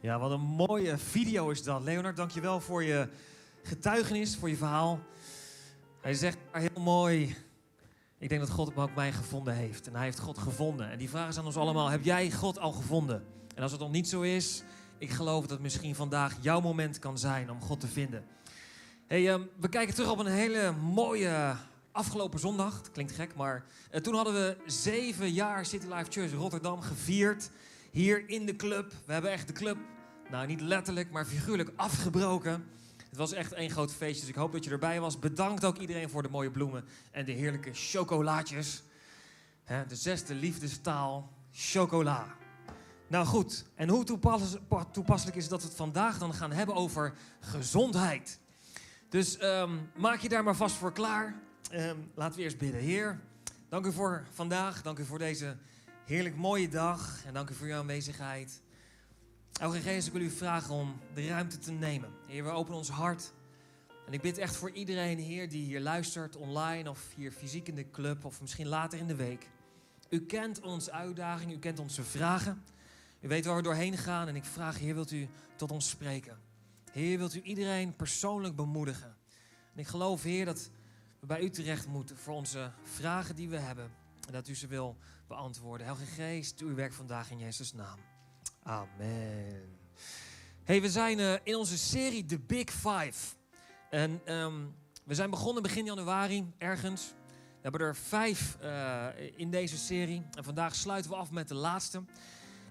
Ja, wat een mooie video is dat. Leonard, dankjewel voor je getuigenis, voor je verhaal. Hij zegt heel mooi, ik denk dat God ook mij gevonden heeft. En hij heeft God gevonden. En die vraag is aan ons allemaal, heb jij God al gevonden? En als het nog niet zo is, ik geloof dat misschien vandaag jouw moment kan zijn om God te vinden. Hey, ehm, we kijken terug op een hele mooie afgelopen zondag. Klinkt gek, maar eh, toen hadden we zeven jaar City Life Church Rotterdam gevierd. Hier in de club. We hebben echt de club, nou niet letterlijk, maar figuurlijk afgebroken. Het was echt één groot feestje, dus ik hoop dat je erbij was. Bedankt ook iedereen voor de mooie bloemen en de heerlijke chocolaatjes. De zesde liefdestaal, chocola. Nou goed, en hoe toepasselijk is dat we het vandaag dan gaan hebben over gezondheid. Dus ehm, maak je daar maar vast voor klaar. Ehm, laten we eerst bidden. Heer, dank u voor vandaag. Dank u voor deze heerlijk mooie dag. En dank u voor uw aanwezigheid. Elke Geest, ik wil u vragen om de ruimte te nemen. Heer, we openen ons hart. En ik bid echt voor iedereen, Heer, die hier luistert, online of hier fysiek in de club of misschien later in de week. U kent onze uitdaging, u kent onze vragen. U weet waar we doorheen gaan en ik vraag, Heer, wilt u tot ons spreken? Heer, wilt u iedereen persoonlijk bemoedigen? En ik geloof, Heer, dat we bij u terecht moeten voor onze vragen die we hebben. Dat u ze wil beantwoorden. Heilige Geest, doe uw werk vandaag in Jezus' naam. Amen. Hey, we zijn uh, in onze serie The Big Five. En um, we zijn begonnen begin januari, ergens. We hebben er vijf uh, in deze serie. En vandaag sluiten we af met de laatste.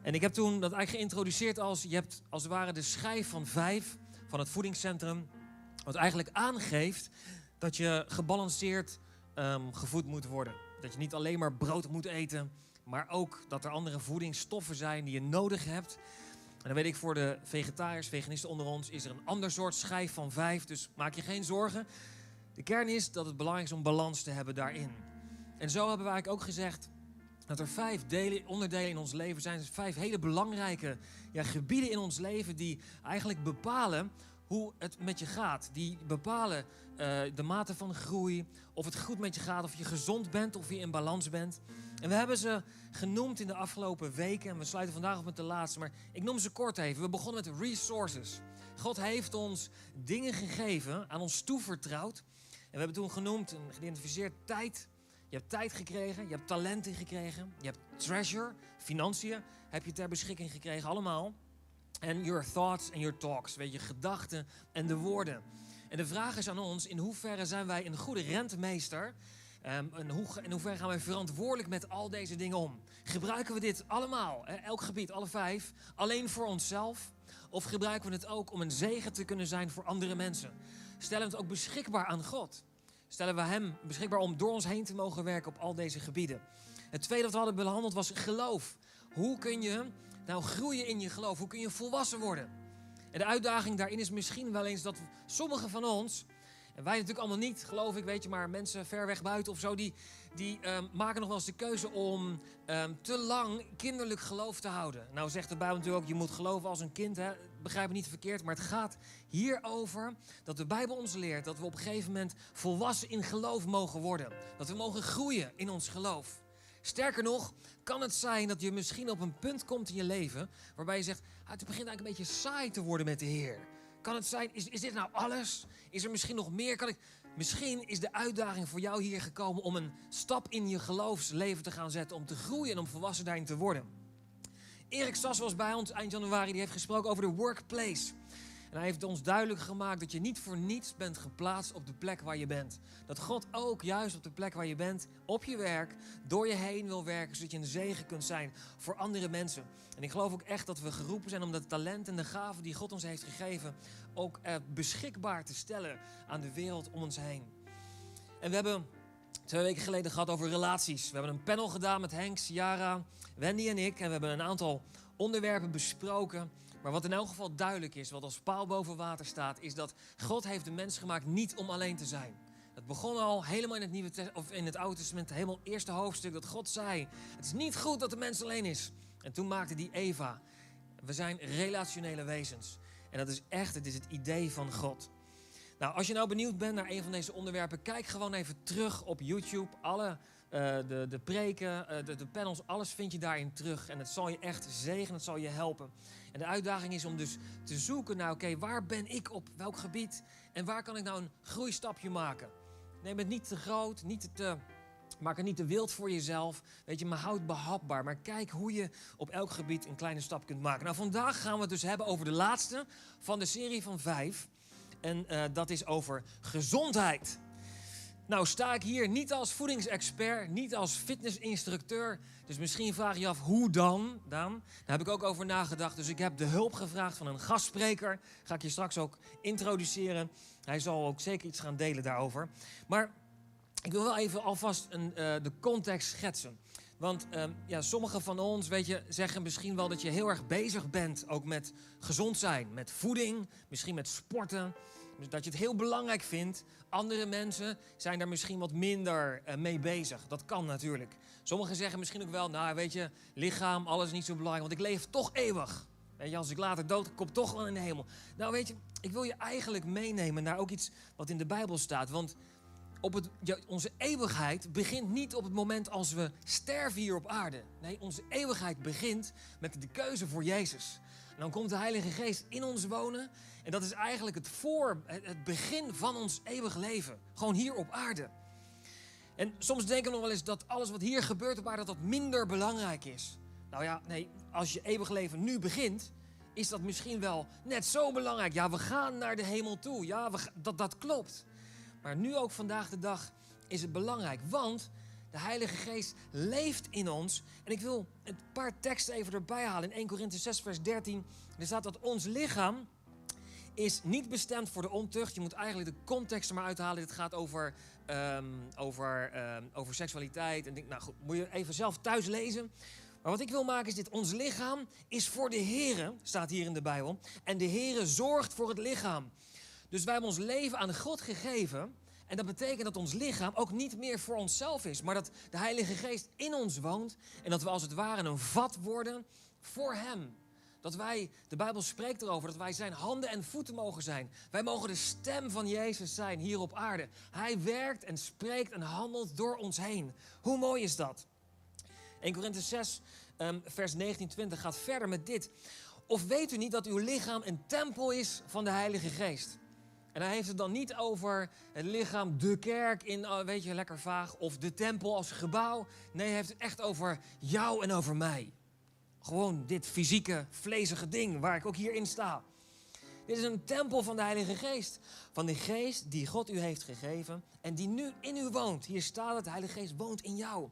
En ik heb toen dat eigenlijk geïntroduceerd als... Je hebt als het ware de schijf van vijf van het voedingscentrum. Wat eigenlijk aangeeft dat je gebalanceerd um, gevoed moet worden. Dat je niet alleen maar brood moet eten, maar ook dat er andere voedingsstoffen zijn die je nodig hebt. En dan weet ik voor de vegetariërs, veganisten onder ons, is er een ander soort schijf van vijf. Dus maak je geen zorgen. De kern is dat het belangrijk is om balans te hebben daarin. En zo hebben we eigenlijk ook gezegd dat er vijf delen, onderdelen in ons leven zijn. Vijf hele belangrijke ja, gebieden in ons leven die eigenlijk bepalen hoe het met je gaat. Die bepalen uh, de mate van groei, of het goed met je gaat, of je gezond bent, of je in balans bent. En we hebben ze genoemd in de afgelopen weken en we sluiten vandaag op met de laatste, maar ik noem ze kort even. We begonnen met resources. God heeft ons dingen gegeven, aan ons toevertrouwd. En we hebben toen genoemd en geïdentificeerd tijd. Je hebt tijd gekregen, je hebt talenten gekregen, je hebt treasure, financiën heb je ter beschikking gekregen, allemaal. En your thoughts and your talks, weet je, gedachten en de woorden. En de vraag is aan ons, in hoeverre zijn wij een goede rentmeester? Um, en hoe, in hoeverre gaan wij verantwoordelijk met al deze dingen om? Gebruiken we dit allemaal, hè, elk gebied, alle vijf, alleen voor onszelf? Of gebruiken we het ook om een zegen te kunnen zijn voor andere mensen? Stellen we het ook beschikbaar aan God? Stellen we Hem beschikbaar om door ons heen te mogen werken op al deze gebieden? Het tweede wat we hadden behandeld was geloof. Hoe kun je nou groeien in je geloof? Hoe kun je volwassen worden? En de uitdaging daarin is misschien wel eens dat sommigen van ons, en wij natuurlijk allemaal niet, geloof ik, weet je, maar mensen ver weg buiten of zo, die, die um, maken nog wel eens de keuze om um, te lang kinderlijk geloof te houden. Nou zegt de Bijbel natuurlijk ook, je moet geloven als een kind, hè? begrijp me niet verkeerd, maar het gaat hierover dat de Bijbel ons leert dat we op een gegeven moment volwassen in geloof mogen worden. Dat we mogen groeien in ons geloof. Sterker nog, kan het zijn dat je misschien op een punt komt in je leven waarbij je zegt: ah, het begint eigenlijk een beetje saai te worden met de Heer. Kan het zijn, is, is dit nou alles? Is er misschien nog meer? Kan ik, misschien is de uitdaging voor jou hier gekomen om een stap in je geloofsleven te gaan zetten, om te groeien en om volwassen daarin te worden. Erik Sas was bij ons eind januari, die heeft gesproken over de workplace. En hij heeft ons duidelijk gemaakt dat je niet voor niets bent geplaatst op de plek waar je bent. Dat God ook juist op de plek waar je bent, op je werk, door je heen wil werken, zodat je een zegen kunt zijn voor andere mensen. En ik geloof ook echt dat we geroepen zijn om dat talent en de gaven die God ons heeft gegeven, ook eh, beschikbaar te stellen aan de wereld om ons heen. En we hebben twee weken geleden gehad over relaties. We hebben een panel gedaan met Henk, Ciara, Wendy en ik. En we hebben een aantal onderwerpen besproken maar wat in elk geval duidelijk is, wat als paal boven water staat, is dat God heeft de mens gemaakt niet om alleen te zijn. Het begon al helemaal in het, Nieuwe of in het Oude Testament, helemaal eerste hoofdstuk, dat God zei: Het is niet goed dat de mens alleen is. En toen maakte die Eva. We zijn relationele wezens. En dat is echt, het is het idee van God. Nou, als je nou benieuwd bent naar een van deze onderwerpen, kijk gewoon even terug op YouTube. Alle de, de preken, de, de panels, alles vind je daarin terug. En het zal je echt zegenen, het zal je helpen. En de uitdaging is om dus te zoeken naar, oké, waar ben ik op welk gebied? En waar kan ik nou een groeistapje maken? Neem het niet te groot, niet te Maak het niet te wild voor jezelf. Weet je, maar houd behapbaar. Maar kijk hoe je op elk gebied een kleine stap kunt maken. Nou, vandaag gaan we het dus hebben over de laatste van de serie van vijf. En uh, dat is over gezondheid. Nou, sta ik hier niet als voedingsexpert, niet als fitnessinstructeur. Dus misschien vraag je je af, hoe dan? dan? Daar heb ik ook over nagedacht. Dus ik heb de hulp gevraagd van een gastspreker. Ga ik je straks ook introduceren. Hij zal ook zeker iets gaan delen daarover. Maar ik wil wel even alvast een, uh, de context schetsen. Want um, ja, sommigen van ons, weet je, zeggen misschien wel dat je heel erg bezig bent ook met gezond zijn, met voeding, misschien met sporten. Dus dat je het heel belangrijk vindt. Andere mensen zijn daar misschien wat minder uh, mee bezig. Dat kan natuurlijk. Sommigen zeggen misschien ook wel, nou weet je, lichaam, alles is niet zo belangrijk, want ik leef toch eeuwig. Je, als ik later dood, kom toch wel in de hemel. Nou weet je, ik wil je eigenlijk meenemen naar ook iets wat in de Bijbel staat. Want op het, onze eeuwigheid begint niet op het moment als we sterven hier op aarde. Nee, onze eeuwigheid begint met de keuze voor Jezus. En dan komt de Heilige Geest in ons wonen. En dat is eigenlijk het, voor, het begin van ons eeuwig leven. Gewoon hier op aarde. En soms denken we nog wel eens dat alles wat hier gebeurt op aarde dat dat minder belangrijk is. Nou ja, nee, als je eeuwig leven nu begint, is dat misschien wel net zo belangrijk. Ja, we gaan naar de hemel toe. Ja, we, dat, dat klopt. Maar nu ook vandaag de dag is het belangrijk, want de Heilige Geest leeft in ons. En ik wil een paar teksten even erbij halen. In 1 Korinthe 6, vers 13. Er staat dat ons lichaam is niet bestemd voor de ontucht. Je moet eigenlijk de context er maar uithalen. Dit gaat over, um, over, um, over seksualiteit. En denk, nou goed, moet je even zelf thuis lezen. Maar wat ik wil maken is dit. Ons lichaam is voor de Here, staat hier in de Bijbel. En de Here zorgt voor het lichaam. Dus wij hebben ons leven aan God gegeven. En dat betekent dat ons lichaam ook niet meer voor onszelf is, maar dat de Heilige Geest in ons woont en dat we als het ware een vat worden voor Hem. Dat wij, de Bijbel spreekt erover, dat wij zijn handen en voeten mogen zijn. Wij mogen de stem van Jezus zijn hier op aarde. Hij werkt en spreekt en handelt door ons heen. Hoe mooi is dat? 1 Korinthe 6, um, vers 19, 20 gaat verder met dit. Of weet u niet dat uw lichaam een tempel is van de Heilige Geest? En hij heeft het dan niet over het lichaam, de kerk in, oh, weet je, lekker vaag, of de tempel als gebouw. Nee, hij heeft het echt over jou en over mij. Gewoon dit fysieke, vlezige ding waar ik ook hierin sta. Dit is een tempel van de Heilige Geest. Van de Geest die God u heeft gegeven en die nu in u woont. Hier staat het, de Heilige Geest woont in jou.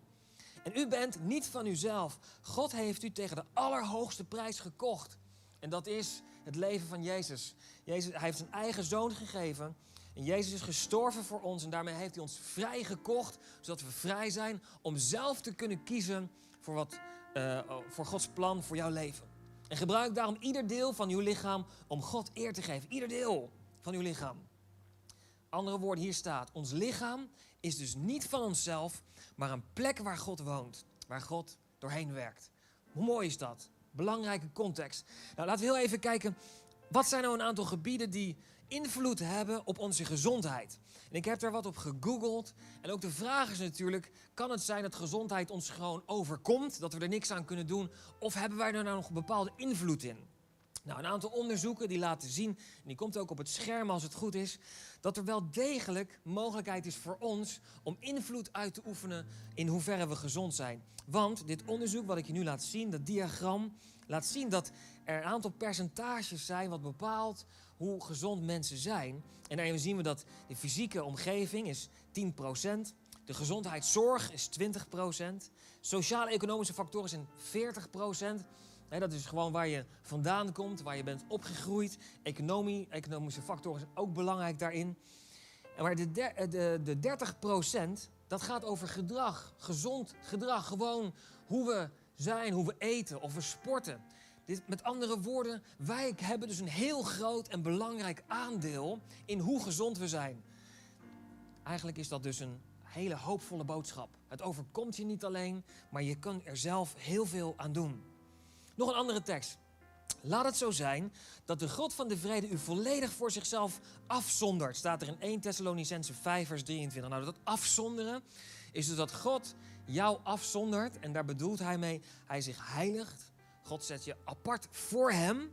En u bent niet van uzelf. God heeft u tegen de allerhoogste prijs gekocht. En dat is het leven van Jezus. Jezus hij heeft zijn eigen zoon gegeven. En Jezus is gestorven voor ons en daarmee heeft hij ons vrijgekocht, zodat we vrij zijn om zelf te kunnen kiezen voor, wat, uh, voor Gods plan voor jouw leven. En gebruik daarom ieder deel van uw lichaam om God eer te geven. Ieder deel van uw lichaam. Andere woorden, hier staat: Ons lichaam is dus niet van onszelf, maar een plek waar God woont, waar God doorheen werkt. Hoe mooi is dat? Belangrijke context. Nou, laten we heel even kijken. Wat zijn nou een aantal gebieden die invloed hebben op onze gezondheid? En ik heb daar wat op gegoogeld. En ook de vraag is natuurlijk: kan het zijn dat gezondheid ons gewoon overkomt? Dat we er niks aan kunnen doen? Of hebben wij er nou nog een bepaalde invloed in? Nou, een aantal onderzoeken die laten zien, en die komt ook op het scherm als het goed is, dat er wel degelijk mogelijkheid is voor ons om invloed uit te oefenen in hoeverre we gezond zijn. Want dit onderzoek wat ik je nu laat zien, dat diagram, laat zien dat er een aantal percentages zijn wat bepaalt hoe gezond mensen zijn. En daarin zien we dat de fysieke omgeving is 10%, de gezondheidszorg is 20%, sociaal-economische factoren zijn 40%. dat is gewoon waar je vandaan komt, waar je bent opgegroeid. Economie, economische factoren zijn ook belangrijk daarin. En maar de, de, de 30% dat gaat over gedrag, gezond gedrag. Gewoon hoe we zijn, hoe we eten of we sporten. Dit, met andere woorden, wij hebben dus een heel groot en belangrijk aandeel in hoe gezond we zijn. Eigenlijk is dat dus een hele hoopvolle boodschap. Het overkomt je niet alleen, maar je kunt er zelf heel veel aan doen. Nog een andere tekst. Laat het zo zijn dat de God van de vrede u volledig voor zichzelf afzondert. Staat er in 1 Thessalonicense 5 vers 23. Nou, dat afzonderen is dus dat God jou afzondert. En daar bedoelt hij mee, hij zich heiligt. God zet je apart voor hem.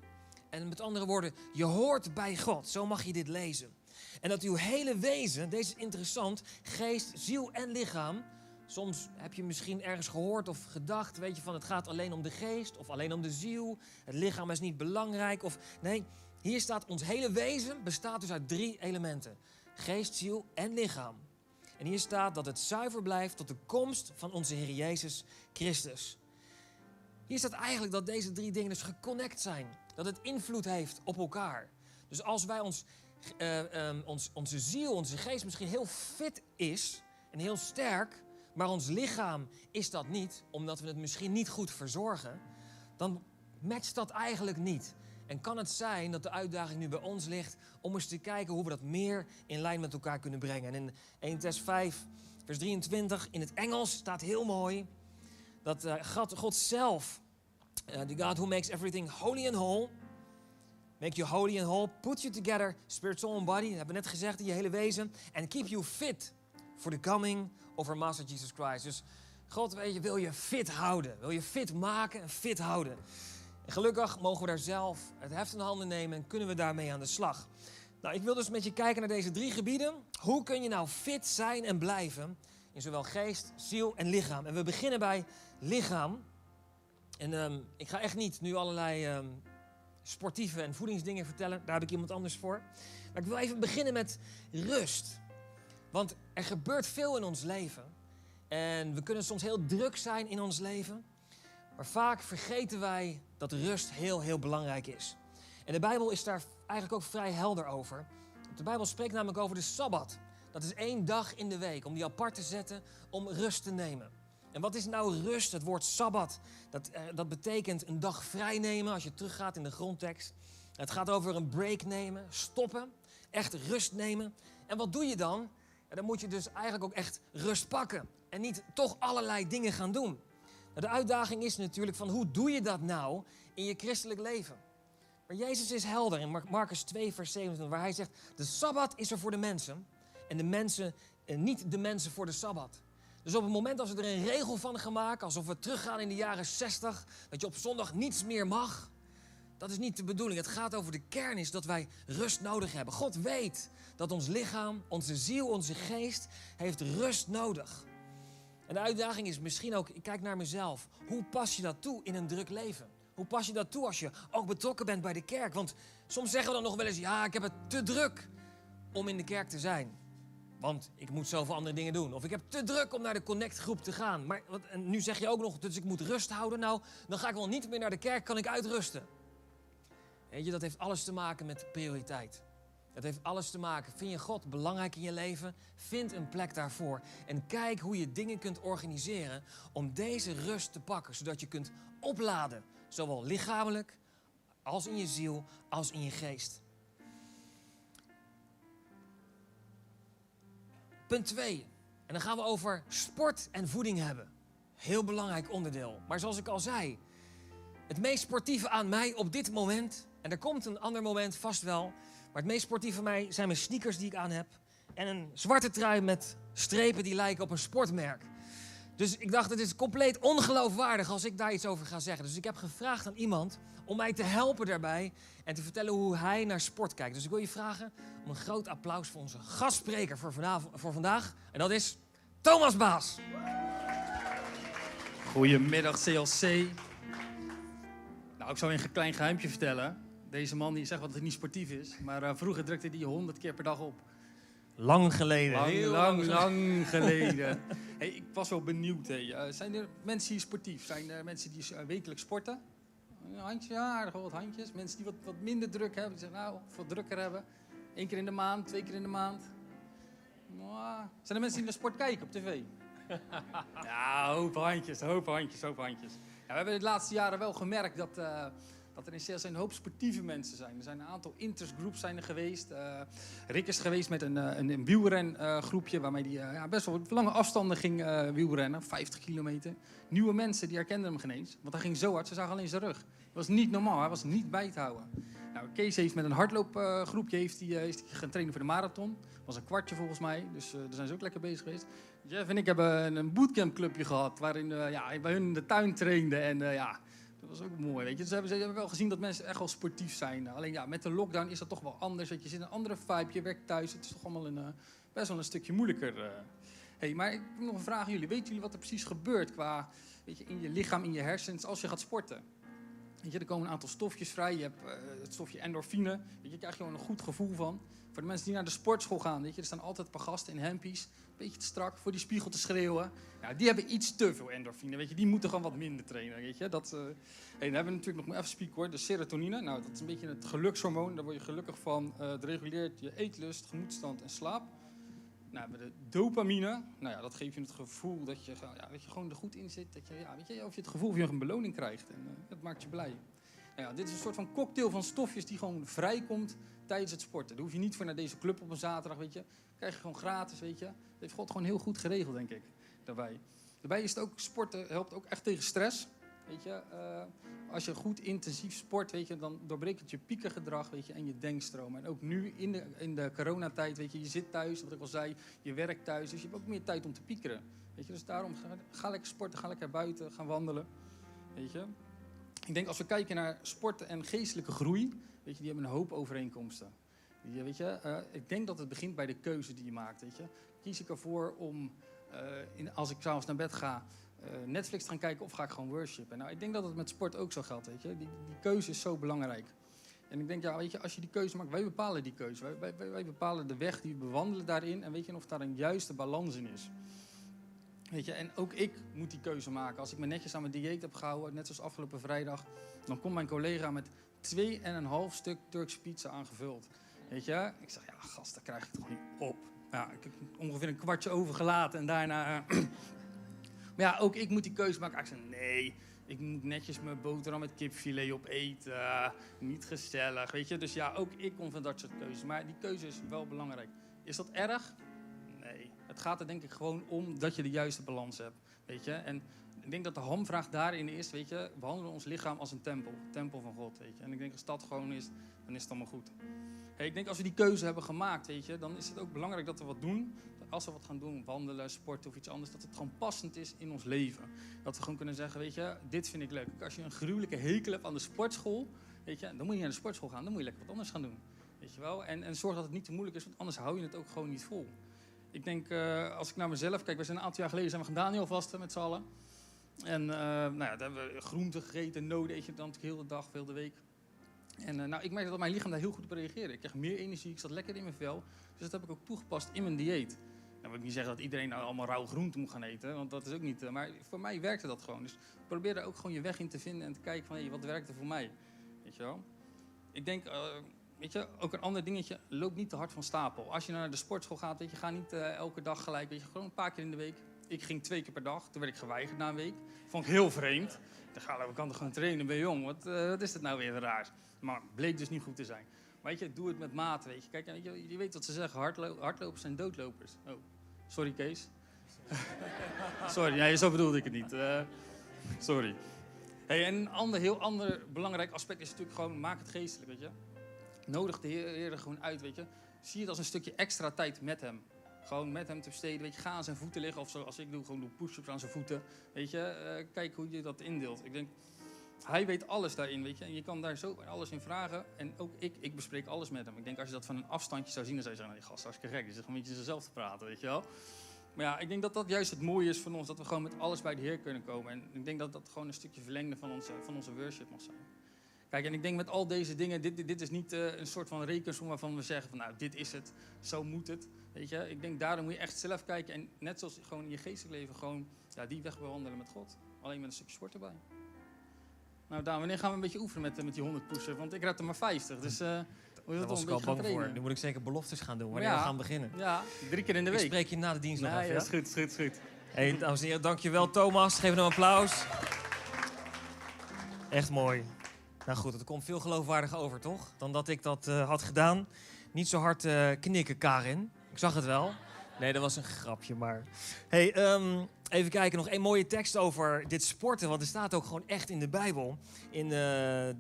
En met andere woorden, je hoort bij God. Zo mag je dit lezen. En dat uw hele wezen, deze is interessant, geest, ziel en lichaam. Soms heb je misschien ergens gehoord of gedacht, weet je, van het gaat alleen om de geest of alleen om de ziel. Het lichaam is niet belangrijk. Of nee, hier staat ons hele wezen bestaat dus uit drie elementen: geest, ziel en lichaam. En hier staat dat het zuiver blijft tot de komst van onze Heer Jezus Christus. Hier staat eigenlijk dat deze drie dingen dus geconnect zijn. Dat het invloed heeft op elkaar. Dus als wij ons, uh, um, ons, onze ziel, onze geest misschien heel fit is en heel sterk, maar ons lichaam is dat niet, omdat we het misschien niet goed verzorgen, dan matcht dat eigenlijk niet. En kan het zijn dat de uitdaging nu bij ons ligt om eens te kijken hoe we dat meer in lijn met elkaar kunnen brengen. En in 1 Tess 5, vers 23 in het Engels staat heel mooi dat uh, God, zelf, uh, the God who makes everything holy and whole, make you holy and whole, put you together, spirit, soul and body, dat hebben we net gezegd, in je hele wezen, and keep you fit for the coming of our Master Jesus Christ. Dus God, weet je, wil je fit houden, wil je fit maken en fit houden. Gelukkig mogen we daar zelf het heft in handen nemen en kunnen we daarmee aan de slag. Nou, ik wil dus met je kijken naar deze drie gebieden. Hoe kun je nou fit zijn en blijven in zowel geest, ziel en lichaam? En we beginnen bij lichaam. En um, ik ga echt niet nu allerlei um, sportieve en voedingsdingen vertellen. Daar heb ik iemand anders voor. Maar ik wil even beginnen met rust. Want er gebeurt veel in ons leven. En we kunnen soms heel druk zijn in ons leven. Maar vaak vergeten wij dat rust heel, heel belangrijk is. En de Bijbel is daar eigenlijk ook vrij helder over. De Bijbel spreekt namelijk over de Sabbat. Dat is één dag in de week om die apart te zetten om rust te nemen. En wat is nou rust? Het woord Sabbat, dat, eh, dat betekent een dag vrij nemen als je teruggaat in de grondtekst. Het gaat over een break nemen, stoppen, echt rust nemen. En wat doe je dan? Dan moet je dus eigenlijk ook echt rust pakken. En niet toch allerlei dingen gaan doen. De uitdaging is natuurlijk van hoe doe je dat nou in je christelijk leven? Maar Jezus is helder in Marcus 2, vers 27, waar hij zegt: De sabbat is er voor de mensen en de mensen, en niet de mensen voor de sabbat. Dus op het moment als we er een regel van gaan maken, alsof we teruggaan in de jaren 60, dat je op zondag niets meer mag, dat is niet de bedoeling. Het gaat over de kern is dat wij rust nodig hebben. God weet dat ons lichaam, onze ziel, onze geest heeft rust nodig. En de uitdaging is misschien ook, ik kijk naar mezelf. Hoe pas je dat toe in een druk leven? Hoe pas je dat toe als je ook betrokken bent bij de kerk? Want soms zeggen we dan nog wel eens, ja, ik heb het te druk om in de kerk te zijn. Want ik moet zoveel andere dingen doen. Of ik heb te druk om naar de connectgroep te gaan. Maar en nu zeg je ook nog, dus ik moet rust houden. Nou, dan ga ik wel niet meer naar de kerk, kan ik uitrusten. Weet je, dat heeft alles te maken met prioriteit. Het heeft alles te maken. Vind je God belangrijk in je leven? Vind een plek daarvoor. En kijk hoe je dingen kunt organiseren om deze rust te pakken. Zodat je kunt opladen. Zowel lichamelijk als in je ziel als in je geest. Punt 2. En dan gaan we over sport en voeding hebben. Heel belangrijk onderdeel. Maar zoals ik al zei, het meest sportieve aan mij op dit moment, en er komt een ander moment vast wel, maar het meest sportief van mij zijn mijn sneakers die ik aan heb. En een zwarte trui met strepen die lijken op een sportmerk. Dus ik dacht, het is compleet ongeloofwaardig als ik daar iets over ga zeggen. Dus ik heb gevraagd aan iemand om mij te helpen daarbij en te vertellen hoe hij naar sport kijkt. Dus ik wil je vragen om een groot applaus voor onze gastspreker voor, vanavond, voor vandaag. En dat is Thomas Baas. Goedemiddag CLC. Nou, ik zou je een klein geheimje vertellen. Deze man die zegt wat het niet sportief is, maar uh, vroeger drukte hij 100 keer per dag op. Lang geleden. Lang, heel lang, lang geleden. hey, ik was wel benieuwd. Hey. Uh, zijn er mensen die sportief? Zijn er mensen die uh, wekelijks sporten? Een handje, ja, aardig wat handjes. Mensen die wat, wat minder druk hebben, die zeggen nou, wat drukker hebben. Eén keer in de maand, twee keer in de maand. Nou, zijn er mensen die naar sport kijken op tv? ja, hoop handjes, hoop handjes, hoop handjes. Ja, we hebben de laatste jaren wel gemerkt dat dat er in CLC een hoop sportieve mensen zijn. Er zijn een aantal interestgroups zijn er geweest. Uh, Rick is geweest met een, uh, een, een wielrengroepje uh, waarmee hij ja, best wel lange afstanden ging wielrennen, 50 kilometer. Nieuwe mensen die herkenden hem geen eens, want hij ging zo hard, ze zagen alleen zijn rug. Dat was niet normaal, hij was niet bij te houden. Nou, Kees heeft met een hardloopgroepje heeft hij, is gaan trainen voor de marathon. Dat was een kwartje volgens mij, dus daar zijn ze ook lekker bezig geweest. Jeff en ik hebben een bootcampclubje gehad waarin ja, bij hun in de tuin trainden. En eh, ja, dat was ook mooi. Weet je. Ze hebben wel gezien dat mensen echt wel sportief zijn. Alleen ja, met de lockdown is dat toch wel anders. Je zit in een andere vibe, je werkt thuis. Het is toch allemaal een, uh, best wel een stukje moeilijker. Uh. Hey, maar ik heb nog een vraag aan jullie. Weten jullie wat er precies gebeurt qua, weet je, in je lichaam, in je hersens als je gaat sporten? Weet je, er komen een aantal stofjes vrij. Je hebt het stofje endorfine. Weet je, daar krijg gewoon een goed gevoel van. Voor de mensen die naar de sportschool gaan, weet je, er staan altijd een paar gasten in hempies. Een beetje te strak, voor die spiegel te schreeuwen. Ja, die hebben iets te veel endorfine, weet je. Die moeten gewoon wat minder trainen, weet je. Dat, uh... dan hebben we natuurlijk nog even spieken hoor, de serotonine. Nou, dat is een beetje het gelukshormoon. Daar word je gelukkig van. Uh, het reguleert je eetlust, gemoedstand en slaap. Nou, we de dopamine. Nou ja, dat geeft je het gevoel dat je, ja, dat je gewoon er goed in zit. Dat je, ja, weet je, of je het gevoel of je een beloning krijgt. En uh, dat maakt je blij. Nou ja, dit is een soort van cocktail van stofjes die gewoon vrijkomt tijdens het sporten. Daar hoef je niet voor naar deze club op een zaterdag, weet je. krijg je gewoon gratis, weet je. Dat heeft God gewoon heel goed geregeld, denk ik, daarbij. Daarbij is het ook, sporten helpt ook echt tegen stress. Weet je, uh, als je goed intensief sport, weet je, dan doorbreekt het je piekengedrag weet je, en je denkstroom. En ook nu in de, in de coronatijd, weet je, je zit thuis, wat ik al zei, je werkt thuis, dus je hebt ook meer tijd om te piekeren. Weet je, dus daarom ga, lekker sporten, ga lekker buiten, gaan wandelen. Weet je. Ik denk als we kijken naar sporten en geestelijke groei, weet je, die hebben een hoop overeenkomsten. Weet je, uh, ik denk dat het begint bij de keuze die je maakt. Weet je. Kies ik ervoor om, uh, in, als ik s'avonds naar bed ga, Netflix te gaan kijken of ga ik gewoon worshipen? Nou, ik denk dat het met sport ook zo geldt. Weet je. Die, die keuze is zo belangrijk. En ik denk, ja, weet je, als je die keuze maakt, wij bepalen die keuze. Wij, wij, bepalen de weg die we bewandelen daarin. En weet je of daar een juiste balans in is. Weet je, en ook ik moet die keuze maken. Als ik me netjes aan mijn dieet heb gehouden, net zoals afgelopen vrijdag, dan komt mijn collega met twee en een half stuk Turkse pizza aangevuld. Weet je? Ik zeg, ja, gast, daar krijg ik toch niet op. Ja, ik heb ongeveer een kwartje overgelaten en daarna... Uh, maar ja, ook ik moet die keuze maken. Ik zeg, nee, ik moet netjes mijn boterham met kipfilet opeten. Niet gezellig, weet je. Dus ja, ook ik kom van dat soort keuzes. Maar die keuze is wel belangrijk. Is dat erg? Nee. Het gaat er denk ik gewoon om dat je de juiste balans hebt. Weet je? En ik denk dat de hamvraag daarin is, weet je, we behandelen ons lichaam als een tempel. Tempel van God, weet je. En ik denk als dat gewoon is, dan is het allemaal goed. Hey, ik denk als we die keuze hebben gemaakt, weet je, dan is het ook belangrijk dat we wat doen. Als we wat gaan doen, wandelen, sporten of iets anders, dat het gewoon passend is in ons leven. Dat we gewoon kunnen zeggen, weet je, dit vind ik leuk. Als je een gruwelijke hekel hebt aan de sportschool, weet je, dan moet je naar de sportschool gaan. Dan moet je lekker wat anders gaan doen. Weet je wel? En, en zorg dat het niet te moeilijk is, want anders hou je het ook gewoon niet vol. Ik denk, uh, als ik naar mezelf kijk, we zijn een aantal jaar geleden zijn we gaan Daniel vasten met z'n allen. En uh, nou ja, daar hebben we groente gegeten, noden eet je dan de hele dag, veel de week. En uh, nou, ik merkte dat mijn lichaam daar heel goed op reageerde. Ik kreeg meer energie, ik zat lekker in mijn vel. Dus dat heb ik ook toegepast in mijn dieet. Nou wil ik niet zeggen dat iedereen nou allemaal rauw groente moet gaan eten, want dat is ook niet... Uh, maar voor mij werkte dat gewoon. Dus probeer daar ook gewoon je weg in te vinden en te kijken van, wat werkte voor mij? Weet je wel? Ik denk, weet je, ook een ander dingetje, loop niet te hard van stapel. Als je naar de sportschool gaat, weet je, ga niet elke dag gelijk, weet je, gewoon een paar keer in de week ik ging twee keer per dag. Toen werd ik geweigerd na een week. Vond ik heel vreemd. Ik dacht, ik kan toch gewoon trainen, ben jong. Wat, wat is dat nou weer raar? Maar bleek dus niet goed te zijn. Weet je, doe het met mate, weet je. Kijk, je, je weet wat ze zeggen, hardlo hardlopers zijn doodlopers. Oh, sorry Kees. sorry, nee, zo bedoelde ik het niet. Uh, sorry. Hey, en een ander, heel ander belangrijk aspect is natuurlijk gewoon, maak het geestelijk, weet je. Nodig de Heer, er gewoon uit, weet je. Zie het als een stukje extra tijd met hem. Gewoon met hem te besteden. Weet je, ga aan zijn voeten liggen. Of zoals ik doe, gewoon doe push-ups aan zijn voeten. Weet je, uh, kijk hoe je dat indeelt. Ik denk, hij weet alles daarin, weet je. En je kan daar zo alles in vragen. En ook ik, ik bespreek alles met hem. Ik denk, als je dat van een afstandje zou zien, dan zou je zeggen, nee, gast, hartstikke gek. Je zit gewoon een beetje zelf te praten, weet je wel. Maar ja, ik denk dat dat juist het mooie is van ons. Dat we gewoon met alles bij de Heer kunnen komen. En ik denk dat dat gewoon een stukje verlengde van onze, van onze worship mag zijn. Kijk, en ik denk met al deze dingen, dit, dit, dit is niet uh, een soort van rekensom waarvan we zeggen van nou, dit is het, zo moet het. Weet je, ik denk daarom moet je echt zelf kijken en net zoals gewoon in je geestelijk leven gewoon ja, die weg bewandelen met God. Alleen met een stukje sport erbij. Nou Daan, wanneer gaan we een beetje oefenen met, met die 100 pushen? Want ik red er maar 50, dus uh, moet je dat was ik al bang voor. Nu moet ik zeker beloftes gaan doen wanneer ja, we gaan beginnen. Ja, drie keer in de week. Ik spreek je na de dienst nog nee, af, ja? is goed, is goed, is goed. Hey, dames en heren, dankjewel Thomas. Geef hem een applaus. Echt mooi. Nou goed, het komt veel geloofwaardiger over, toch? Dan dat ik dat uh, had gedaan. Niet zo hard uh, knikken, Karin. Ik zag het wel. Nee, dat was een grapje, maar... Hey, um, even kijken, nog één mooie tekst over dit sporten. Want er staat ook gewoon echt in de Bijbel. In uh,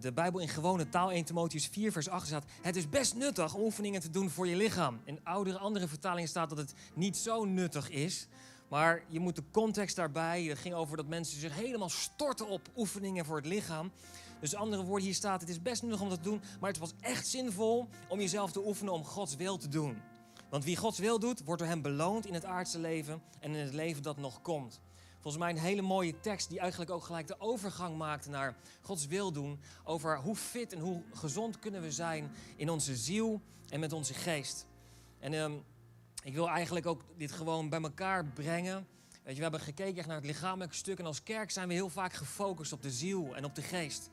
de Bijbel in gewone taal, 1 Timotheus 4 vers 8 staat... Het is best nuttig om oefeningen te doen voor je lichaam. In oudere, andere vertalingen staat dat het niet zo nuttig is... Maar je moet de context daarbij. Het ging over dat mensen zich helemaal storten op oefeningen voor het lichaam. Dus andere woorden, hier staat: het is best nuttig om dat te doen. Maar het was echt zinvol om jezelf te oefenen om Gods wil te doen. Want wie Gods wil doet, wordt door hem beloond in het aardse leven en in het leven dat nog komt. Volgens mij een hele mooie tekst die eigenlijk ook gelijk de overgang maakte naar Gods wil doen. Over hoe fit en hoe gezond kunnen we zijn in onze ziel en met onze geest. En ehm, ik wil eigenlijk ook dit gewoon bij elkaar brengen. Weet je, we hebben gekeken naar het lichamelijke stuk. En als kerk zijn we heel vaak gefocust op de ziel en op de geest.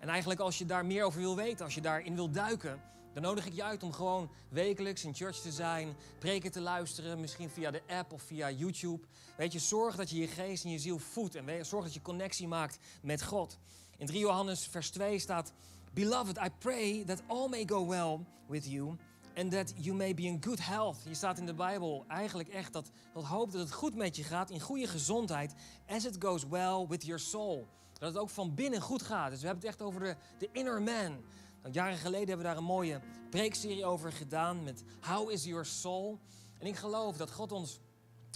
En eigenlijk als je daar meer over wil weten, als je daarin wil duiken, dan nodig ik je uit om gewoon wekelijks in church te zijn, preken te luisteren, misschien via de app of via YouTube. Weet je, zorg dat je je geest en je ziel voedt en zorg dat je connectie maakt met God. In 3 Johannes vers 2 staat, Beloved, I pray that all may go well with you and that you may be in good health. Je staat in de Bijbel eigenlijk echt dat, dat hoop dat het goed met je gaat, in goede gezondheid, as it goes well with your soul. Dat het ook van binnen goed gaat. Dus we hebben het echt over de, de inner man. Nou, jaren geleden hebben we daar een mooie preekserie over gedaan met How is your soul? En ik geloof dat God ons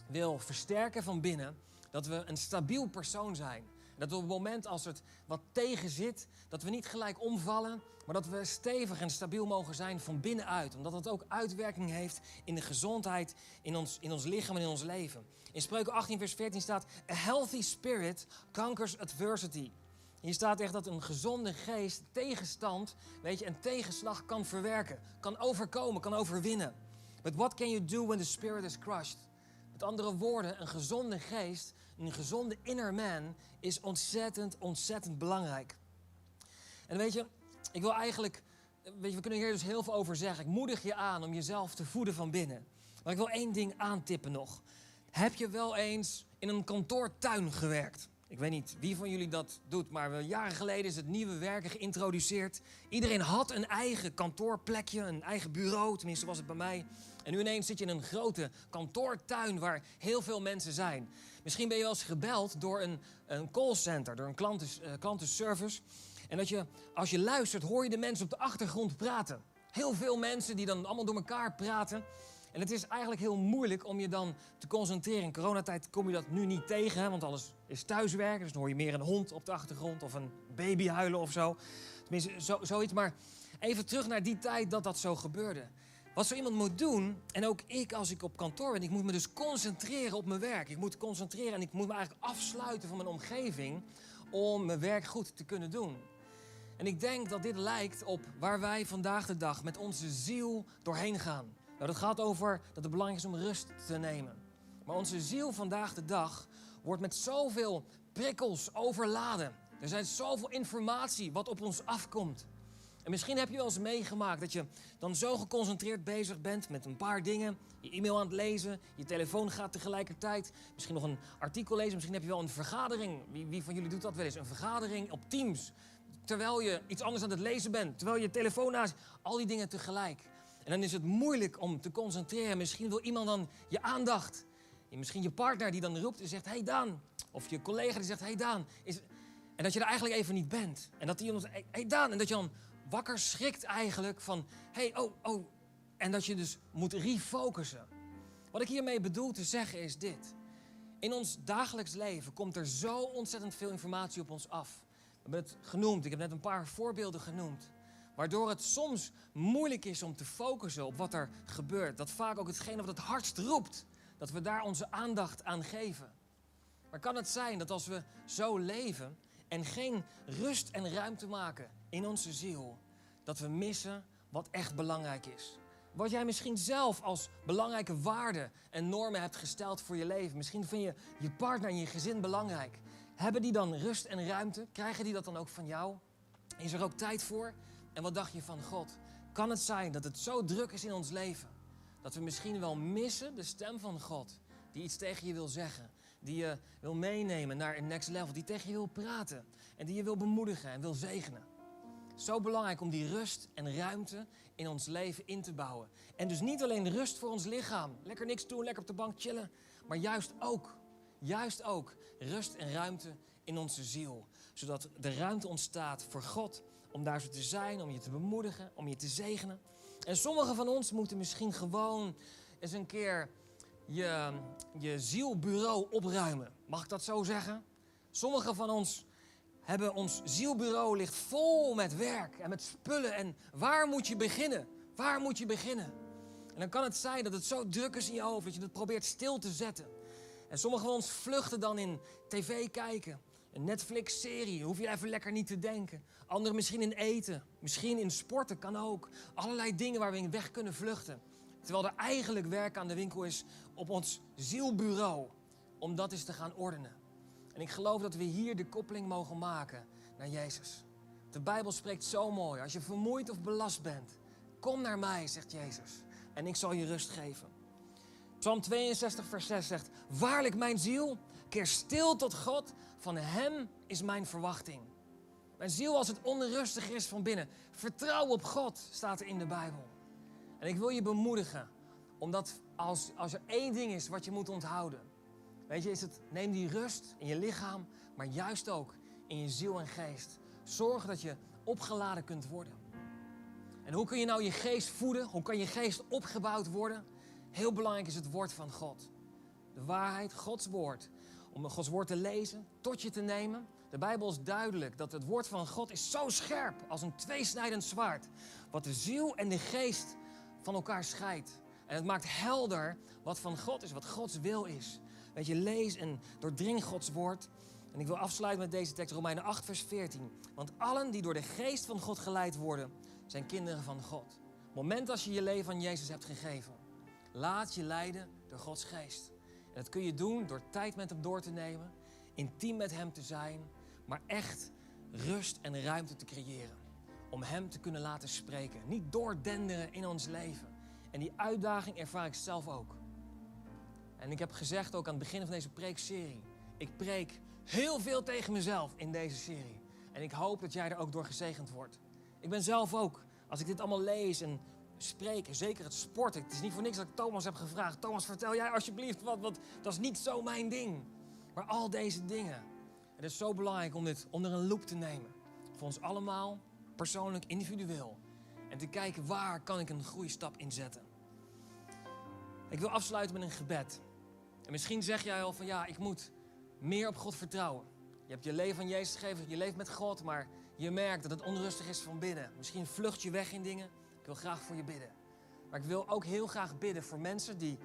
wil versterken van binnen, dat we een stabiel persoon zijn. Dat we op het moment als het wat tegen zit, dat we niet gelijk omvallen, maar dat we stevig en stabiel mogen zijn van binnenuit. Omdat het ook uitwerking heeft in de gezondheid, in ons, in ons lichaam en in ons leven. In Spreuken 18, vers 14 staat: A healthy spirit conquers adversity. Hier staat echt dat een gezonde geest tegenstand, weet je, en tegenslag kan verwerken, kan overkomen, kan overwinnen. But what can you do when the spirit is crushed? Met andere woorden, een gezonde geest, een gezonde inner man is ontzettend, ontzettend belangrijk. En weet je, ik wil eigenlijk, weet je, we kunnen hier dus heel veel over zeggen. Ik moedig je aan om jezelf te voeden van binnen. Maar ik wil één ding aantippen nog. Heb je wel eens in een kantoortuin gewerkt? Ik weet niet wie van jullie dat doet, maar jaren geleden is het nieuwe werken geïntroduceerd. Iedereen had een eigen kantoorplekje, een eigen bureau, tenminste was het bij mij. En nu ineens zit je in een grote kantoortuin waar heel veel mensen zijn. Misschien ben je wel eens gebeld door een, een callcenter, door een uh, klantenservice. En dat je, als je luistert, hoor je de mensen op de achtergrond praten. Heel veel mensen die dan allemaal door elkaar praten. En het is eigenlijk heel moeilijk om je dan te concentreren. In coronatijd kom je dat nu niet tegen, want alles is thuiswerken. Dus dan hoor je meer een hond op de achtergrond of een baby huilen of zo. Tenminste, zo, zoiets. Maar even terug naar die tijd dat dat zo gebeurde. Wat zo iemand moet doen, en ook ik als ik op kantoor ben, ik moet me dus concentreren op mijn werk. Ik moet concentreren en ik moet me eigenlijk afsluiten van mijn omgeving om mijn werk goed te kunnen doen. En ik denk dat dit lijkt op waar wij vandaag de dag met onze ziel doorheen gaan. Nou, dat gaat over dat het belangrijk is om rust te nemen. Maar onze ziel vandaag de dag wordt met zoveel prikkels overladen. Er zijn zoveel informatie wat op ons afkomt. En misschien heb je wel eens meegemaakt dat je dan zo geconcentreerd bezig bent met een paar dingen. Je e-mail aan het lezen, je telefoon gaat tegelijkertijd. Misschien nog een artikel lezen, misschien heb je wel een vergadering. Wie, wie van jullie doet dat wel eens? Een vergadering op Teams. Terwijl je iets anders aan het lezen bent. Terwijl je telefoon naast. Al die dingen tegelijk. En dan is het moeilijk om te concentreren. Misschien wil iemand dan je aandacht. En misschien je partner die dan roept en zegt: Hey Daan. Of je collega die zegt: Hey Daan. Is... En dat je er eigenlijk even niet bent. En dat die iemand zegt: Hey Daan. En dat je dan wakker schrikt eigenlijk van: Hey, oh, oh. En dat je dus moet refocussen. Wat ik hiermee bedoel te zeggen is dit. In ons dagelijks leven komt er zo ontzettend veel informatie op ons af. We hebben het genoemd. Ik heb net een paar voorbeelden genoemd. Waardoor het soms moeilijk is om te focussen op wat er gebeurt. Dat vaak ook hetgene wat het hardst roept, dat we daar onze aandacht aan geven. Maar kan het zijn dat als we zo leven en geen rust en ruimte maken in onze ziel, dat we missen wat echt belangrijk is? Wat jij misschien zelf als belangrijke waarden en normen hebt gesteld voor je leven. Misschien vind je je partner en je gezin belangrijk. Hebben die dan rust en ruimte? Krijgen die dat dan ook van jou? Is er ook tijd voor? En wat dacht je van God? Kan het zijn dat het zo druk is in ons leven dat we misschien wel missen de stem van God die iets tegen je wil zeggen, die je wil meenemen naar een next level, die tegen je wil praten en die je wil bemoedigen en wil zegenen? Zo belangrijk om die rust en ruimte in ons leven in te bouwen. En dus niet alleen rust voor ons lichaam, lekker niks doen, lekker op de bank chillen, maar juist ook, juist ook rust en ruimte in onze ziel. Zodat de ruimte ontstaat voor God om daar zo te zijn, om je te bemoedigen, om je te zegenen. En sommigen van ons moeten misschien gewoon eens een keer je, je zielbureau opruimen. Mag ik dat zo zeggen? Sommigen van ons hebben ons zielbureau ligt vol met werk en met spullen. En waar moet je beginnen? Waar moet je beginnen? En dan kan het zijn dat het zo druk is in je hoofd dat je het probeert stil te zetten. En sommigen van ons vluchten dan in tv kijken. Een Netflix-serie, hoef je even lekker niet te denken. Anderen misschien in eten, misschien in sporten, kan ook. Allerlei dingen waar we in weg kunnen vluchten. Terwijl er eigenlijk werk aan de winkel is op ons zielbureau. Om dat eens te gaan ordenen. En ik geloof dat we hier de koppeling mogen maken naar Jezus. De Bijbel spreekt zo mooi. Als je vermoeid of belast bent, kom naar mij, zegt Jezus. En ik zal je rust geven. Psalm 62, vers 6 zegt: Waarlijk, mijn ziel, keer stil tot God. Van Hem is mijn verwachting. Mijn ziel, als het onrustig is van binnen, vertrouw op God, staat er in de Bijbel. En ik wil je bemoedigen, omdat als, als er één ding is wat je moet onthouden, weet je, is het neem die rust in je lichaam, maar juist ook in je ziel en geest. Zorg dat je opgeladen kunt worden. En hoe kun je nou je geest voeden? Hoe kan je geest opgebouwd worden? Heel belangrijk is het woord van God. De waarheid, Gods woord. Om Gods woord te lezen, tot je te nemen. De Bijbel is duidelijk dat het woord van God is zo scherp als een tweesnijdend zwaard. Wat de ziel en de geest van elkaar scheidt. En het maakt helder wat van God is, wat Gods wil is. Weet je, lees en doordring Gods woord. En ik wil afsluiten met deze tekst, Romeinen 8, vers 14. Want allen die door de geest van God geleid worden, zijn kinderen van God. Moment als je je leven aan Jezus hebt gegeven, laat je leiden door Gods geest. En dat kun je doen door tijd met hem door te nemen, intiem met hem te zijn, maar echt rust en ruimte te creëren. Om hem te kunnen laten spreken. Niet doordenderen in ons leven. En die uitdaging ervaar ik zelf ook. En ik heb gezegd ook aan het begin van deze preekserie. Ik preek heel veel tegen mezelf in deze serie. En ik hoop dat jij er ook door gezegend wordt. Ik ben zelf ook, als ik dit allemaal lees en spreek, zeker het sporten. Het is niet voor niks dat ik Thomas heb gevraagd. Thomas, vertel jij alsjeblieft wat, want dat is niet zo mijn ding. Maar al deze dingen. Het is zo belangrijk om dit onder een loep te nemen. Voor ons allemaal, persoonlijk, individueel. En te kijken waar kan ik een groeistap in zetten. Ik wil afsluiten met een gebed. En misschien zeg jij al van ja, ik moet meer op God vertrouwen. Je hebt je leven aan Jezus gegeven, je leeft met God, maar je merkt dat het onrustig is van binnen. Misschien vlucht je weg in dingen. Ik wil graag voor je bidden. Maar ik wil ook heel graag bidden voor mensen die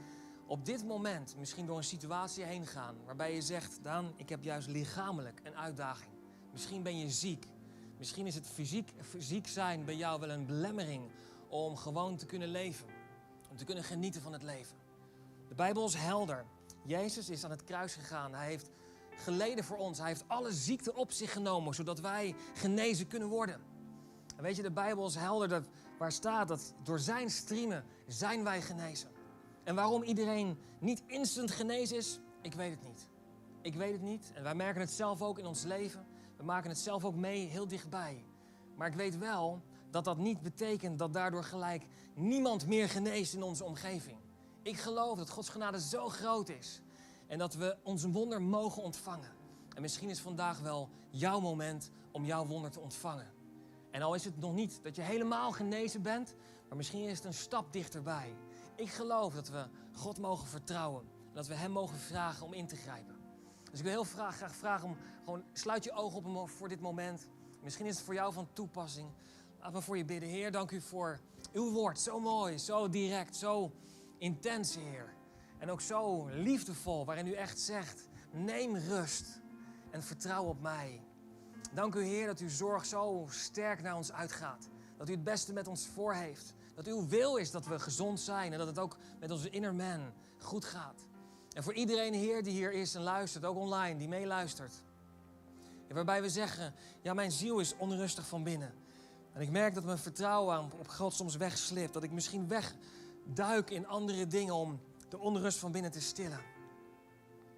op dit moment misschien door een situatie heen gaan. Waarbij je zegt, Daan, ik heb juist lichamelijk een uitdaging. Misschien ben je ziek. Misschien is het fysiek, fysiek zijn bij jou wel een belemmering om gewoon te kunnen leven. Om te kunnen genieten van het leven. De Bijbel is helder. Jezus is aan het kruis gegaan. Hij heeft geleden voor ons. Hij heeft alle ziekte op zich genomen, zodat wij genezen kunnen worden. En weet je, de Bijbel is helder dat, waar staat dat door zijn striemen zijn wij genezen. En waarom iedereen niet instant genezen is, ik weet het niet. Ik weet het niet. En wij merken het zelf ook in ons leven. We maken het zelf ook mee heel dichtbij. Maar ik weet wel dat dat niet betekent dat daardoor gelijk niemand meer geneest in onze omgeving. Ik geloof dat Gods genade zo groot is en dat we ons wonder mogen ontvangen. En misschien is vandaag wel jouw moment om jouw wonder te ontvangen. En al is het nog niet dat je helemaal genezen bent, maar misschien is het een stap dichterbij. Ik geloof dat we God mogen vertrouwen. En dat we Hem mogen vragen om in te grijpen. Dus ik wil heel graag, vragen om gewoon sluit je ogen op voor dit moment. Misschien is het voor jou van toepassing. Laat me voor je bidden. Heer, dank u voor uw woord. Zo mooi, zo direct, zo intens, Heer. En ook zo liefdevol, waarin u echt zegt: neem rust en vertrouw op mij. Dank u, Heer, dat uw zorg zo sterk naar ons uitgaat. Dat u het beste met ons voor heeft. Dat uw wil is dat we gezond zijn en dat het ook met onze inner man goed gaat. En voor iedereen, Heer, die hier is en luistert, ook online, die meeluistert. Waarbij we zeggen, ja, mijn ziel is onrustig van binnen. En ik merk dat mijn vertrouwen op God soms wegslipt. Dat ik misschien wegduik in andere dingen om de onrust van binnen te stillen.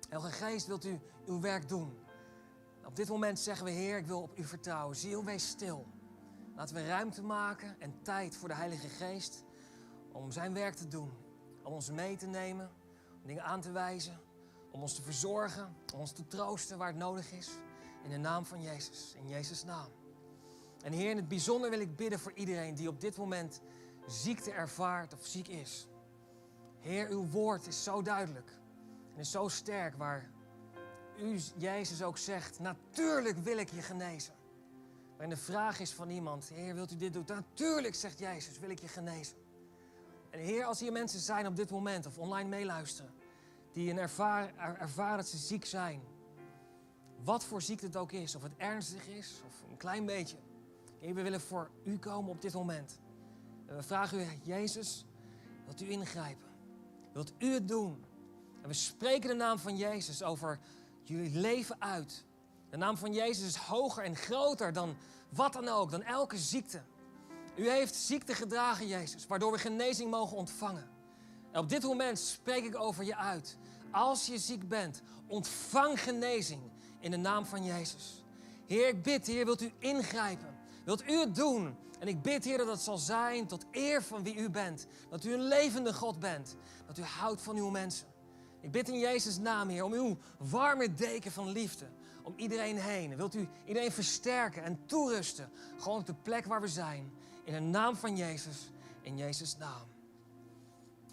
Heilige Geest, wilt u uw werk doen? Op dit moment zeggen we, Heer, ik wil op u vertrouwen. Ziel, wees stil. Laten we ruimte maken en tijd voor de Heilige Geest om zijn werk te doen. Om ons mee te nemen, om dingen aan te wijzen, om ons te verzorgen, om ons te troosten waar het nodig is. In de naam van Jezus, in Jezus' naam. En Heer, in het bijzonder wil ik bidden voor iedereen die op dit moment ziekte ervaart of ziek is. Heer, uw woord is zo duidelijk en is zo sterk waar u, Jezus, ook zegt, natuurlijk wil ik je genezen. En de vraag is van iemand, Heer, wilt u dit doen? Natuurlijk, zegt Jezus, wil ik je genezen. En Heer, als hier mensen zijn op dit moment of online meeluisteren, die een ervaren, ervaren dat ze ziek zijn, wat voor ziekte het ook is, of het ernstig is of een klein beetje. Heer, we willen voor u komen op dit moment. En we vragen u, Jezus, wilt u ingrijpen? Wilt u het doen? En we spreken de naam van Jezus over jullie leven uit. De naam van Jezus is hoger en groter dan wat dan ook, dan elke ziekte. U heeft ziekte gedragen, Jezus, waardoor we genezing mogen ontvangen. En op dit moment spreek ik over je uit. Als je ziek bent, ontvang genezing in de naam van Jezus. Heer, ik bid, Heer, wilt u ingrijpen? Wilt u het doen? En ik bid, Heer, dat het zal zijn tot eer van wie u bent. Dat u een levende God bent. Dat u houdt van uw mensen. Ik bid in Jezus' naam, Heer, om uw warme deken van liefde om iedereen heen. Wilt u iedereen versterken en toerusten? Gewoon op de plek waar we zijn. In de naam van Jezus. In Jezus' naam.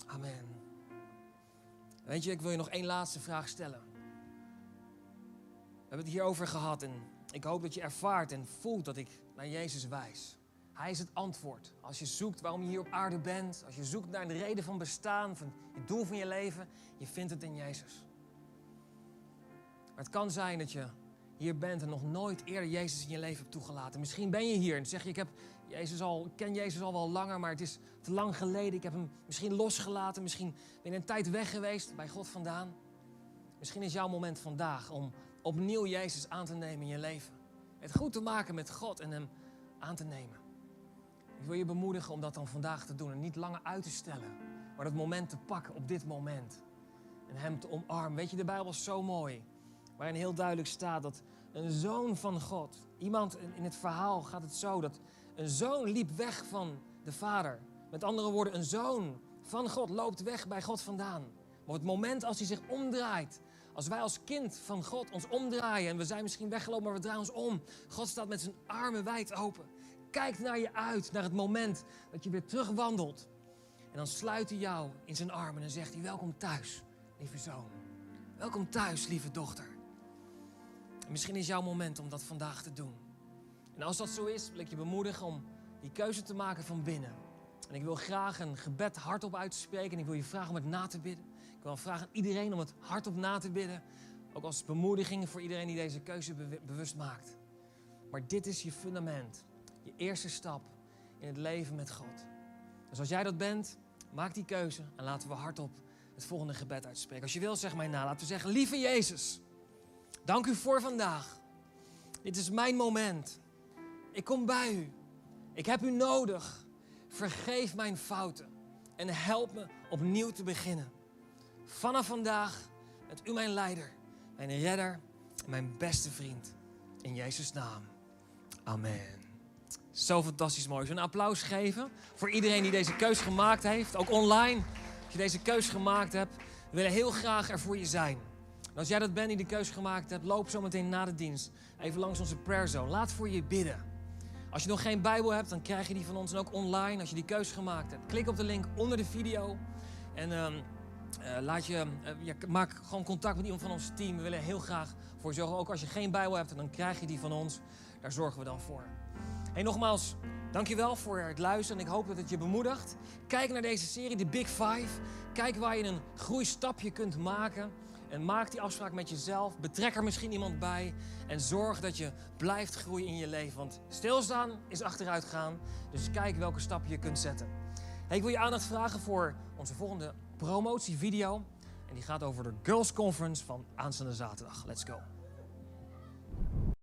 Amen. Weet je, ik wil je nog één laatste vraag stellen. We hebben het hierover gehad en ik hoop dat je ervaart en voelt dat ik naar Jezus wijs. Hij is het antwoord. Als je zoekt waarom je hier op aarde bent, als je zoekt naar de reden van bestaan, van het doel van je leven, je vindt het in Jezus. Maar het kan zijn dat je hier bent en nog nooit eerder Jezus in je leven hebt toegelaten. Misschien ben je hier en zeg je, ik, heb Jezus al, ik ken Jezus al wel langer, maar het is te lang geleden. Ik heb hem misschien losgelaten, misschien ben je een tijd weg geweest bij God vandaan. Misschien is jouw moment vandaag om opnieuw Jezus aan te nemen in je leven. Het goed te maken met God en hem aan te nemen. Ik wil je bemoedigen om dat dan vandaag te doen en niet langer uit te stellen, maar dat moment te pakken op dit moment. En hem te omarmen. Weet je, de Bijbel is zo mooi waarin heel duidelijk staat dat een zoon van God, iemand in het verhaal gaat het zo dat een zoon liep weg van de vader. Met andere woorden, een zoon van God loopt weg bij God vandaan. Maar op het moment als hij zich omdraait, als wij als kind van God ons omdraaien en we zijn misschien weggelopen, maar we draaien ons om. God staat met zijn armen wijd open. Kijkt naar je uit, naar het moment dat je weer terugwandelt. En dan sluit hij jou in zijn armen en zegt hij: Welkom thuis, lieve zoon. Welkom thuis, lieve dochter misschien is jouw moment om dat vandaag te doen. En als dat zo is, wil ik je bemoedigen om die keuze te maken van binnen. En ik wil graag een gebed hardop uit te spreken. En ik wil je vragen om het na te bidden. Ik wil vragen aan iedereen om het hardop na te bidden. Ook als bemoediging voor iedereen die deze keuze bewust maakt. Maar dit is je fundament. Je eerste stap in het leven met God. Dus als jij dat bent, maak die keuze en laten we hardop het volgende gebed uitspreken. Als je wil, zeg mij na. Laten we zeggen, lieve Jezus. Dank u voor vandaag. Dit is mijn moment. Ik kom bij u. Ik heb u nodig. Vergeef mijn fouten en help me opnieuw te beginnen. Vanaf vandaag bent u mijn leider, mijn redder en mijn beste vriend. In Jezus' naam. Amen. Zo fantastisch mooi. Zullen een applaus geven voor iedereen die deze keus gemaakt heeft. Ook online, als je deze keus gemaakt hebt. We willen heel graag er voor je zijn als jij dat bent die de keuze gemaakt hebt, loop zo meteen na de dienst even langs onze prayer zone. Laat voor je bidden. Als je nog geen Bijbel hebt, dan krijg je die van ons en ook online als je die keuze gemaakt hebt. Klik op de link onder de video en uh, laat je, uh, maak gewoon contact met iemand van ons team. We willen heel graag voor zorgen. Ook als je geen Bijbel hebt, dan krijg je die van ons. Daar zorgen we dan voor. Hey, nogmaals, dankjewel voor het luisteren. En ik hoop dat het je bemoedigt. Kijk naar deze serie, de Big Five. Kijk waar je een groeistapje kunt maken. En maak die afspraak met jezelf. Betrek er misschien iemand bij. En zorg dat je blijft groeien in je leven. Want stilstaan is achteruit gaan. Dus kijk welke stappen je kunt zetten. ik wil je aandacht vragen voor onze volgende promotievideo. En die gaat over de Girls Conference van aanstaande zaterdag. Let's go.